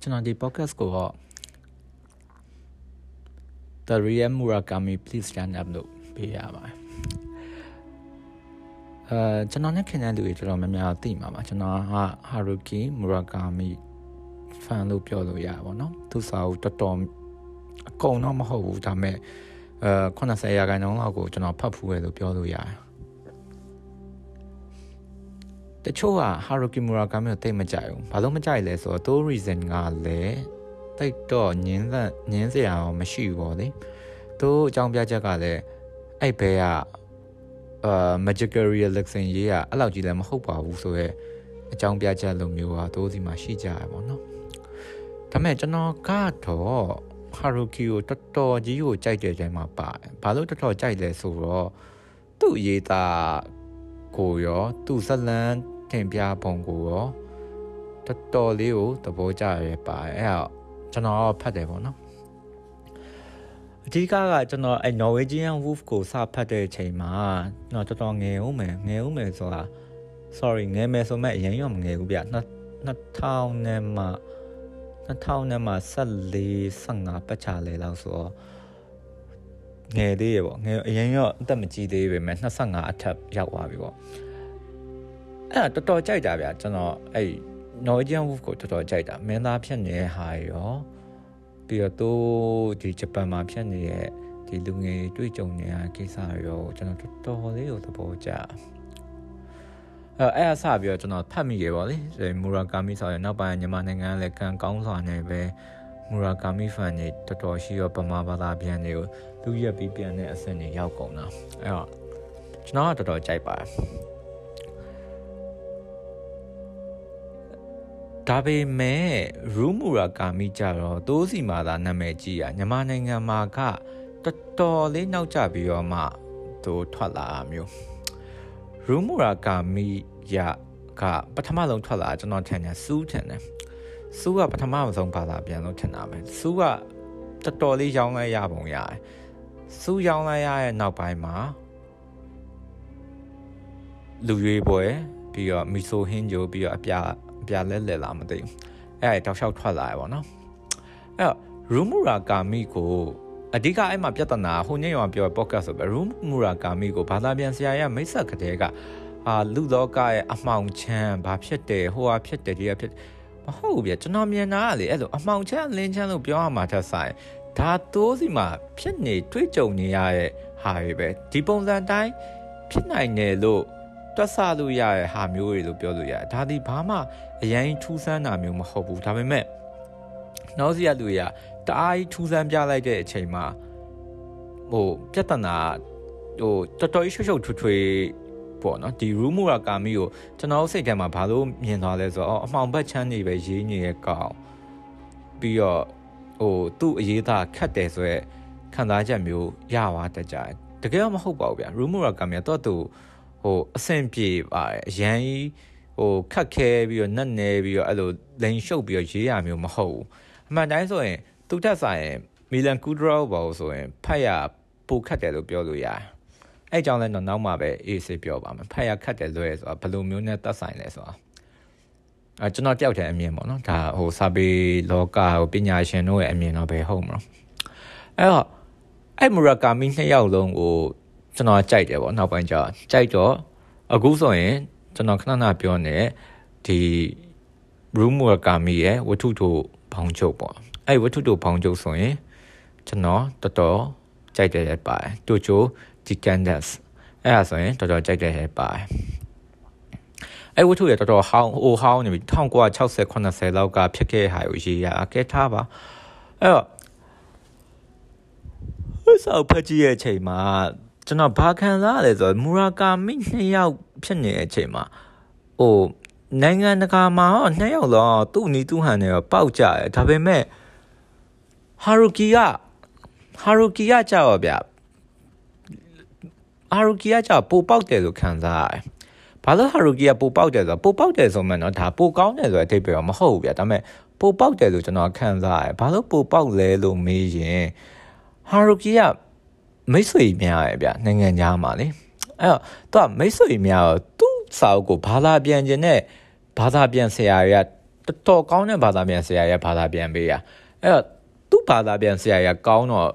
ကျွန်တော်ဒီ podcast ကိုတော့ The Real Murakami Please Stand Up လို့ပေးရပါတယ်အဲကျွန်တော်နဲ့ခင်တဲ့လူတွေတော်တော်များများသိမှာပါကျွန်တော်ဟာ Haruki Murakami fan လို့ပြောလို့ရပါတော့သူစာအုပ်တော်တော်အကုန်တော့မဟုတ်ဘူးဒါပေမဲ့အဲ80ရာခိုင်နှုန်းလောက်ကိုကျွန်တော်ဖတ်ဖူးတယ်လို့ပြောလို့ရတယ် တချို့က Haruki Murakami ကိုတိတ်မကြိုက်ဘူးဘာလို့မကြိုက်လဲဆိုတော့တိုး reason ကလည်းတိတ်တော့ညင်းသက်ညင်းစရာတော့မရှိဘူးပေါ့လေသူအကြောင်းပြချက်ကလည်းအဲ့ဘဲကအာ magical realism ရေးကအဲ့လောက်ကြီးလည်းမဟုတ်ပါဘူးဆိုရဲအကြောင်းပြချက်လိုမျိုးကသူစီမှာရှိကြရပါတော့ဒါပေမဲ့ကျွန်တော်ကတော့ဟာရူကီကိုတော်တော်ကြီးကိုကြိုက်တဲ့ချိန်မှာပါတယ်ဘာလို့တော်တော်ကြိုက်လဲဆိုတော့သူ့ရေးသားကိုရောသူ့ဇလန်း တင်ပြပုံကိုရောတော်တော်လေးကိုသဘောကျရပါတယ်အဲ့တော့ကျွန်တော်ဖတ်တယ်ပေါ့နော်အဓိကကကျွန်တော်အဲ Norwegian Wolf ကိုစဖတ်တဲ့အချိန်မှာတော့တော်တော်ငယ်ဦးမယ်ငယ်ဦးမယ်ဆိုတာ sorry ငယ်မယ်ဆိုမဲ့အရင်ရောမငယ်ဘူးဗျ2000နဲ့မှ2000နဲ့မှ14 15ပတ်ချလေလောက်ဆိုတော့ငယ်သေးရပေါ့ငယ်အရင်ရောအသက်မကြီးသေးပေမဲ့25အထက်ရောက်သွားပြီပေါ့ အဲ့ဒါတော်တော်ကြိုက်တာဗျကျွန်တော်အဲ့ Norwegian Wolf ကိုတော်တော်ကြိုက်တာမင်းသားဖြစ်နေတဲ့ဟာရောပြီးတော့သူဒီဂျပန်မှာဖြစ်နေတဲ့ဒီလူငယ်တွေ့ကြုံနေတဲ့ကိစ္စရောကျွန်တော်တော်တော်လေးကိုသဘောကျအဲအဲ့အဆပြီးတော့ကျွန်တော်ဖတ်မိရပါလေမူရာကာမီဆိုရင်နောက်ပိုင်းမြန်မာနိုင်ငံလည်းကံကောင်းစွာနဲ့ပဲမူရာကာမီဖန်တွေတော်တော်ရှိရောပမာဘာသာပြန်တွေကိုလူရက်ပြီးပြန်တဲ့အဆင့်တွေရောက်ကုန်တာအဲ့တော့ကျွန်တော်ကတော်တော်ကြိုက်ပါတယ် ဒါပေမဲ့ရူမူရာကာမီကြတော့တိုးစီမာသာနာမည်ကြီးอ่ะမြန်မာနိုင်ငံမှာကတော်တော်လေးနောက်ကျပြီးတော့မှသူထွက်လာမျိုးရူမူရာကာမီရကပထမဆုံးထွက်လာကျွန်တော်ထင်တယ်စူးထင်တယ်စူးကပထမဆုံးဘာသာပြန်လို့ထင်တာပဲစူးကတော်တော်လေးရောင်းလိုက်ရပုံရတယ်စူးရောင်းလိုက်ရတဲ့နောက်ပိုင်းမှာလူရွေးပွဲပြီးတော့မီဆိုဟင်းဂျိုပြီးတော့အပြ ပြလဲလဲလာမသိဘူးအဲ့ဒါတောက်လျှောက်ထွက်လာရပါတော့အဲ့တော့ရူမူရာကာမီကိုအဓိကအဲ့မှာပြဿနာဟိုညရောပြော podcast ဆိုပဲရူမူရာကာမီကိုဘာသာပြန်ဆရာရမိတ်ဆက်ကတဲ့ကအာလူလောကရဲ့အမှောင်ချမ်းဘာဖြစ်တယ်ဟိုဟာဖြစ်တယ်ဒီဟာဖြစ်မဟုတ်ဘူးဗျကျွန်တော်မြင်တာကလေအဲ့လိုအမှောင်ချမ်းလင်းချမ်းလို့ပြောရမှာထက်ဆိုင်ဒါတိုးစီမှာဖြစ်နေတွေ့ကြုံနေရတဲ့ဟာတွေပဲဒီပုံစံတိုင်းဖြစ်နိုင်တယ်လို့ တွက်ဆလို့ရတဲ့ဟာမျိုးတွေလို့ပြောလို့ရတယ်ဒါဒီဘာမှအရင်ထူးဆန်းတာမျိုးမဟုတ်ဘူးဒါပေမဲ့နောက်စီရလူတွေကတအားကြီးထူးဆန်းပြလိုက်တဲ့အချိန်မှာဟိုပြဿနာဟိုတော်တော်ရှုပ်ရှုပ်ထွေးထွေးပေါ့နော်ဒီ room ရာကာမီကိုကျွန်တော်စိတ်ထဲမှာဘာလို့မြင်သွားလဲဆိုတော့အမှောင်ဘက်ချမ်းနေပဲရေးနေတဲ့ကောင်ပြီးတော့ဟိုသူ့အရေးသားခတ်တယ်ဆိုရက်ခံစားချက်မျိုးရသွားတတ်ကြတယ်တကယ်တော့မဟုတ်ပါဘူးဗျာ room ရာကာမီကတော့သူ ဟိုအဆင်ပြေပါတယ်အရန်ကြီးဟိုခတ်ခဲပြီးတော့နက်နေပြီးတော့အဲ့လိုလိန်ရှုပ်ပြီးတော့ရေးရမျိုးမဟုတ်ဘူးအမှန်တိုင်းဆိုရင်သူတက်ဆိုင်မီလန်ကူဒရောဘောဆိုရင်ဖတ်ရပိုခတ်တယ်လို့ပြောလို့ရတယ်အဲ့ကြောင့်လည်းတော့နောက်မှပဲအေးစေးပြောပါမယ်ဖတ်ရခတ်တယ်ဆိုရဲဆိုတာဘယ်လိုမျိုးနဲ့တက်ဆိုင်လဲဆိုတာအဲကျွန်တော်တယောက်တည်းအမြင်ပေါ့နော်ဒါဟိုစာပေလောကဟိုပညာရှင်တို့ရဲ့အမြင်တော့ဘယ်ဟုတ်မလို့အဲ့တော့အဲ့မူရာကာမီနှစ်ယောက်လုံးကို ကျွန်တော်ကြိုက်တယ်ပေါ့နောက်ပိုင်းကျကြိုက်တော့အခုဆိုရင်ကျွန်တော်ခဏခဏပြောနေဒီ room work ကမီရဲ့ဝတ္ထုတို့ဘောင်ချုပ်ပေါ့အဲ့ဝတ္ထုတို့ဘောင်ချုပ်ဆိုရင်ကျွန်တော်တော်တော်ကြိုက်တယ်ပါတယ်တူချိုဒီကန်ဒက်စ်အဲ့ဒါဆိုရင်တော်တော်ကြိုက်တယ်ပါတယ်အဲ့ဝတ္ထုရတော်တော်ဟောင်းဟိုဟောင်းနေပြီ1960 80လောက်ကဖြစ်ခဲ့ဟာကိုရေးရအကဲထားပါအဲ့တော့ဆောက်ဖတ်ကြည့်ရဲ့အချိန်မှာ ကျွန်တော်ဘာခံစားရလဲဆိုတော့မူရာကာမီနှစ်ယောက်ဖြစ်နေတဲ့အချိန်မှာဟိုနိုင်ငံတကာမှာတော့နှစ်ယောက်တော့သူ့နီးသူ့ဟန်နဲ့တော့ပေါက်ကြတယ်ဒါပေမဲ့ဟာရူကီကဟာရူကီကကြောက်ဗျဟာရူကီကကြောက်ပိုပေါက်တယ်လို့ခံစားရတယ်ဘာလို့ဟာရူကီကပိုပေါက်တယ်ဆိုတော့ပိုပေါက်တယ်ဆိုမှတော့ဒါပိုကောင်းတယ်ဆိုတဲ့အဓိပ္ပာယ်တော့မဟုတ်ဘူးဗျဒါပေမဲ့ပိုပေါက်တယ်လို့ကျွန်တော်ခံစားရတယ်ဘာလို့ပိုပေါက်လဲလို့မေးရင်ဟာရူကီက မိတ်ဆွေများရဲ့ဗျနိုင်ငံသားမှာလေအဲ့တော့သူကမိတ်ဆွေများတော့သူ့စာအုပ်ကိုဘာသာပြန်ခြင်းနဲ့ဘာသာပြန်ဆရာတွေကတော်တော်ကောင်းတဲ့ဘာသာပြန်ဆရာရဲ့ဘာသာပြန်ပေးရအဲ့တော့သူ့ဘာသာပြန်ဆရာရဲ့ကောင်းတော့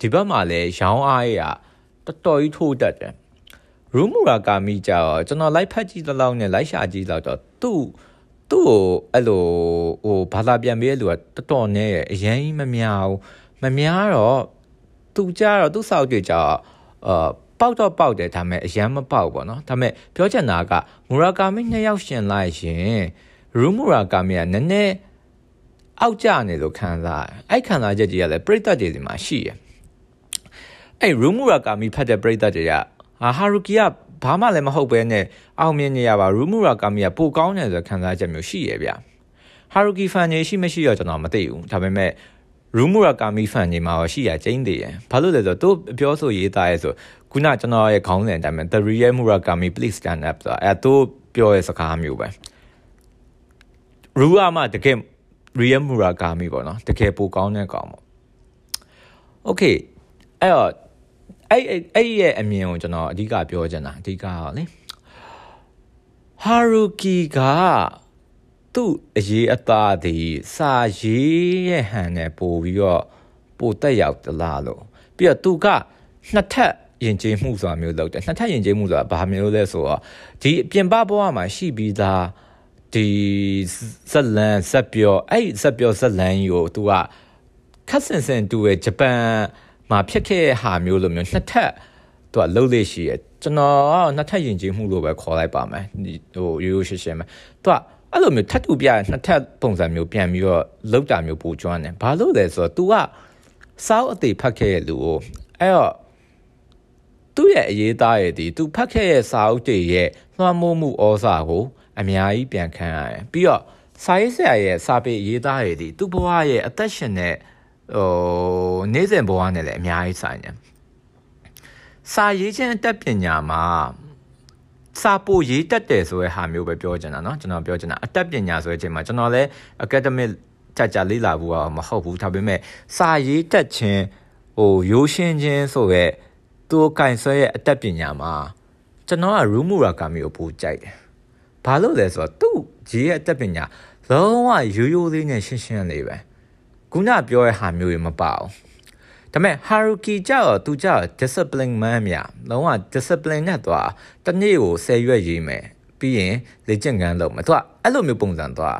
ဒီဘက်မှာလည်းရောင်းအားရတော်တော်ကြီးထိုးတတ်တယ်ရူမူရာကာမီကြတော့ကျွန်တော်လိုက်ဖတ်ကြည့်သလောက်နဲ့လိုက်ရှာကြည့်တော့သူ့သူ့ကိုအဲ့လိုဟိုဘာသာပြန်ပေးတဲ့လူကတော်တော်နဲ့အရင်ကြီးမများဘူးမများတော့ သူကြတော့သူ့စောက်တွေကြတော့အာပေါက်တော့ပေါက်တယ်ဒါပေမဲ့အရန်မပေါက်ပေါ့နော်ဒါပေမဲ့ပြောချင်တာကမူရာကာမီနှစ်ယောက်ရှင်လိုက်ရင်ရူမူရာကာမီကနည်းနည်းအောက်ကျနေလို့ခံစားအဲ့ခံစားချက်ကြီးကလည်းပြိတ္တတွေဒီမှာရှိရအဲ့ရူမူရာကာမီဖတ်တဲ့ပြိတ္တတွေကဟာဟာရူကီကဘာမှလည်းမဟုတ်ပဲနဲ့အောင်မြင်နေရပါရူမူရာကာမီကပိုကောင်းတယ်ဆိုခံစားချက်မျိုးရှိရဗျဟာရူကီဖန်ကြီးရှိမရှိတော့ကျွန်တော်မသိဘူးဒါပေမဲ့ ရူမူရာကာမီဖန်ကြီးမှာရှိရကျင်းသေးတယ်ဘာလို့လဲဆိုတော့သူပြောဆိုရေးသားရဲဆိုခုနကျွန်တော်ရဲ့ခေါင်းစဉ်အတိုင်းပဲ The Real Murakami Please Stand Up ဆိုတာအဲသူပြောရဲ့စကားမျိုးပဲရူအာမတကယ် Real Murakami ပေါ့နော်တကယ်ပိုကောင်းတဲ့ကောင်ပေါ့ Okay အဲ့တော့အဲ့အဲ့ရဲ့အမြင်ကိုကျွန်တော်အဓိကပြောချင်တာအဓိကကလေဟာရူကီက သူ့အရေးအသားဒီစာရေးရဲ့ဟန်နဲ့ပို့ပြီးတော့ပို့တက်ရောက်သလားလို့ပြီးတော့သူကနှစ်ထပ်ယဉ်ကျေးမှုဆိုတာမျိုးလုပ်တယ်နှစ်ထပ်ယဉ်ကျေးမှုဆိုတာဘာမျိုးလဲဆိုတော့ဒီပြင်ပဘဝမှာရှိပြီးသားဒီဇက်လန်ဇက်ပြောအဲ့ဇက်ပြောဇက်လန်ကြီးကို तू ကခက်ဆင်ဆင်တူရဲ့ဂျပန်မှာဖြစ်ခဲ့တဲ့ဟာမျိုးလိုမျိုးနှစ်ထပ်သူကလှုပ်လေရှိရကျွန်တော်နှစ်ထပ်ယဉ်ကျေးမှုလို့ပဲခေါ်လိုက်ပါမယ်ဟိုရိုးရိုးရှင်းရှင်းပဲသူက အဲ့လိုမျိုးထပ်တူပြနှစ်ထပ်ပုံစံမျိုးပြန်ပြီးတော့လှုပ်တာမျိုးပိုကျွမ်းတယ်ဘာလို့လဲဆိုတော့ तू ကစောက်အသေးဖတ်ခဲ့တဲ့လူကိုအဲ့တော့သူ့ရဲ့အရေးသားရဲ့ဒီသူဖတ်ခဲ့တဲ့စာအုပ်တွေရဲ့လွှမ်းမိုးမှုဩဇာကိုအများကြီးပြန်ခံရတယ်ပြီးတော့စာရေးဆရာရဲ့စာပေအရေးသားရဲ့ဒီသူ့ဘဝရဲ့အသက်ရှင်တဲ့ဟိုနေ့စဉ်ဘဝနဲ့လည်းအများကြီးဆိုင်တယ်စာရေးခြင်းအတတ်ပညာမှာ စာပို့ရေးတတ်တယ်ဆိုတဲ့ဟာမျိုးပဲပြောချင်တာเนาะကျွန်တော်ပြောချင်တာအတတ်ပညာဆိုတဲ့အချိန်မှာကျွန်တော်လည်း academic ကြကြလေးလာဘူးမဟုတ်ဘူးဒါပေမဲ့စာရေးတတ်ခြင်းဟိုရိုးရှင်းခြင်းဆိုရဲသူကင်ဆွဲရဲ့အတတ်ပညာမှာကျွန်တော်ကရူမူရာကာမီကိုပိုကြိုက်တယ်။ဘာလို့လဲဆိုတော့သူ့ရေးရဲ့အတတ်ပညာလုံးဝရိုးရိုးလေးနဲ့ရှင်းရှင်းလေးပဲ။ခုနပြောတဲ့ဟာမျိုးတွေမပါဘူး။ ဒါပေမဲ့ Haruki ကြောက်သူကြောက် discipline man မြလုံးဝ discipline နဲ့သွားတနေ့ကို10ရွက်ရေးမယ်ပြီးရင်လေ့ကျင့်ခန်းလုပ်မယ်သူကအဲ့လိုမျိုးပုံစံသွား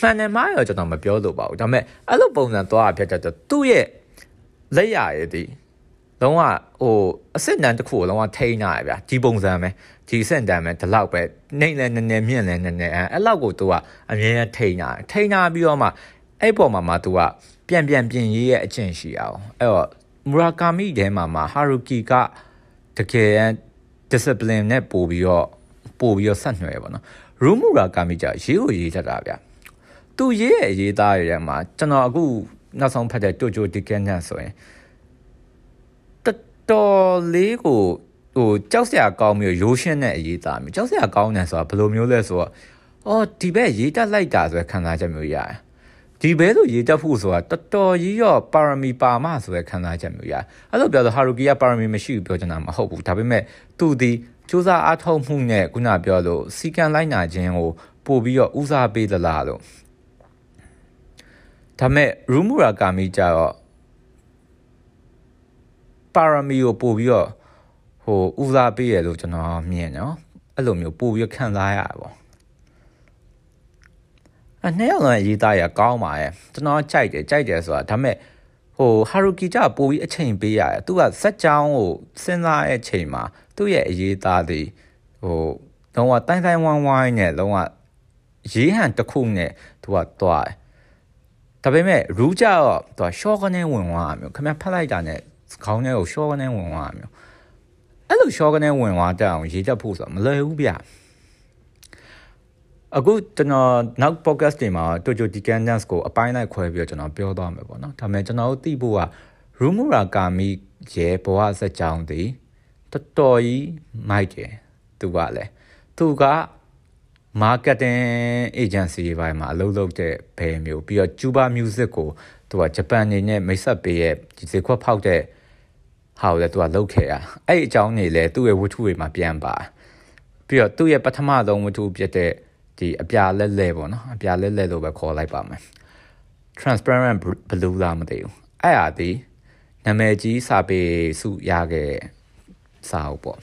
မှန်တယ်မရောကျွန်တော်မပြောလို့ပါဘူးဒါပေမဲ့အဲ့လိုပုံစံသွားဖြစ်တဲ့သူ့ရဲ့လက်ရရည်ဒီလုံးဝဟိုအစစ်နန်းတစ်ခုကိုလုံးဝထိန်းထားရဗျာဒီပုံစံပဲဒီစင့်တန်ပဲဒီလောက်ပဲနှိမ့်လဲနည်းနည်းမြင့်လဲနည်းနည်းအဲ့လောက်ကိုသူကအမြဲတမ်းထိန်းထားထိန်းထားပြီးတော့မှ အဲ့ပေါ်မှာမှသူကပြန်ပြန်ပြင်ရေးရဲ့အကျင့်ရှိအောင်အဲ့တော့မူရာကာမီထဲမှာမှဟာရူကီကတကယ် discipline နဲ့ပို့ပြီးတော့ပို့ပြီးတော့ဆက်နွယ်ပါတော့ရူမူရာကာမီကြရေးကိုရေးတတ်တာဗျာသူရေးရဲ့ရေးသားတွေထဲမှာကျွန်တော်အခုနောက်ဆုံးဖတ်တဲ့တိုဂျိုဒီကန်နန်ဆိုရင်တော်လေးကိုဟိုကြောက်စရာကောင်းမျိုးရိုးရှင်းတဲ့အရေးသားမျိုးကြောက်စရာကောင်းတယ်ဆိုတာဘယ်လိုမျိုးလဲဆိုတော့အော်ဒီဘက်ရေးတက်လိုက်တာဆိုရခံစားချက်မျိုးရတယ် ဒီဘဲဆိုရေးတက်ဖို့ဆိုတာတော်တော်ကြီးရောပါရမီပါမဆိုရခံစားချက်မျိုးရအဲ့လိုပြောဆိုဟာရူကီကပါရမီမရှိဘူးပြောချင်တာမဟုတ်ဘူးဒါပေမဲ့သူဒီစူးစမ်းအားထုတ်မှုနဲ့ခုနပြောလို့စီကံလိုက်နာခြင်းကိုပို့ပြီးတော့ဦးစားပေးသလားလို့ဒါမဲ့ရူမူရာကာမီကြတော့ပါရမီကိုပို့ပြီးတော့ဟိုဦးစားပေးရလို့ကျွန်တော်မြင်နော်အဲ့လိုမျိုးပို့ပြီးခံစားရတာပေါ့ အနှစ်ယောက်လုံးရေးသားရကောင်းပါရဲ့ကျွန်တော်ကြိုက်တယ်ကြိုက်တယ်ဆိုတာဒါပေမဲ့ဟိုဟာရူကီကြပို့ပြီးအချိန်ပေးရတယ်သူကဇက်ကြောင်းကိုစဉ်းစားတဲ့အချိန်မှာသူ့ရဲ့အရေးသားတွေဟိုလုံးဝတိုင်းတိုင်းဝိုင်းဝိုင်းနဲ့လုံးဝရေးဟန်တစ်ခုနဲ့သူကတွားတယ်ဒါပေမဲ့ရူးကြတော့သူကရှော့ကနေဝင်သွားတာမျိုးခင်ဗျဖတ်လိုက်တာနဲ့ခေါင်းထဲကိုရှော့ကနေဝင်သွားတာမျိုးအဲ့လိုရှော့ကနေဝင်သွားတတ်အောင်ရေးတတ်ဖို့ဆိုတာမလွယ်ဘူးဗျ အခုကျွန်တော်နောက် podcast တွေမှာ Tojo Decandence ကိုအပိုင်းလိုက်ခွဲပြီးတော့ကျွန်တော်ပြောသွားမယ်ပေါ့နော်ဒါပေမဲ့ကျွန်တော်တို့သိဖို့က Rumura Kami ရဲ့ဘဝစက်ကြောင်းတည်တော်တော်ကြီးမိုက်တယ်သူကလည်းသူက marketing agency ဘိုင်းမှာအလုပ်လုပ်တဲ့ဘယ်မျိုးပြီးတော့ Juba Music ကိုသူကဂျပန်နေနဲ့မိတ်ဆက်ပေးရဲ့ဒီဇေခွက်ဖောက်တဲ့ဟာကိုလည်းသူကလုတ်ခဲ့တာအဲ့အကြောင်းနေလဲသူ့ရဲ့ဝတ္ထုတွေမှာပြန်ပါပြီးတော့သူ့ရဲ့ပထမဆုံးဝတ္ထုဖြစ်တဲ့ ဒီအပြာလဲလဲပေါ့နော်အပြာလဲလဲလို့ပဲခေါ်လိုက်ပါမယ် transparent blue လားမသိဘူးအဲ့ဟာဒီနာမည်ကြီးစာပေစုရခဲ့စာအုပ်ပေါ့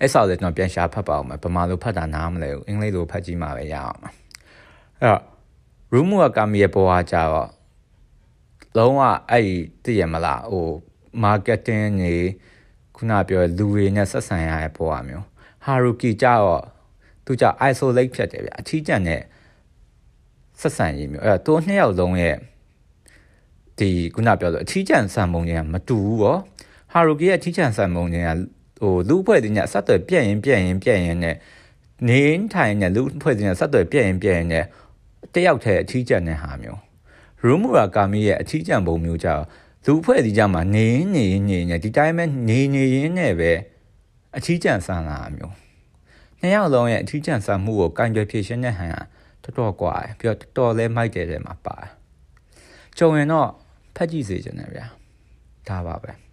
အဲ့စာလည်းကျွန်တော်ပြန်ရှာဖတ်ပါအောင်မယ်ဗမာလိုဖတ်တာနားမလဲဘူးအင်္ဂလိပ်လိုဖတ်ကြည့်မှပဲရအောင်အဲ့တော့ room ကကာမီရဲ့ပေါ်ဟာကြတော့လုံးဝအဲ့ဒီသိရမလားဟို marketing နေခုနပြောလူတွေနဲ့ဆက်ဆံရတဲ့ပေါ်ဟာမျိုး Haruki ကြတော့ သူကြ isolate ဖြစ်တယ်ဗျအထီးကျန်တဲ့ဆက်ဆံရေးမျိုးအဲ့တော့သူနှစ်ယောက်လုံးရဲ့ဒီခုနပြောလို့အထီးကျန်ဆံပုံချင်းကမတူဘူးဗော Haruki ရဲ့အထီးကျန်ဆံပုံချင်းကဟိုလူအဖွဲ့တင်ညဆက်သွယ်ပြက်ရင်ပြက်ရင်ပြက်ရင်နဲ့နေထိုင်တဲ့လူအဖွဲ့တင်ညဆက်သွယ်ပြက်ရင်ပြက်ရင်နဲ့တယောက်တည်းအထီးကျန်တဲ့ဟာမျိုးရူမူရာကာမီရဲ့အထီးကျန်ပုံမျိုးကြောင့်လူအဖွဲ့ဒီကြမှာနေနေနေနေဒီတိုင်းပဲနေနေရင်းနဲ့ပဲအထီးကျန်ဆန်လာမျိုး နှစ်ယောက်လုံးရဲ့အထူးကြံစမ်းမှုကိုကင်ကြွယ်ဖြည့်ရှင်းတဲ့ဟန်ကတော်တော်ကွာတယ်ပြီးတော့တော်တော်လဲမိုက်တယ်တဲ့မှာပါတယ်ကြုံရင်တော့ဖတ်ကြည့်စေချင်တယ်ဗျာဒါပါပဲ။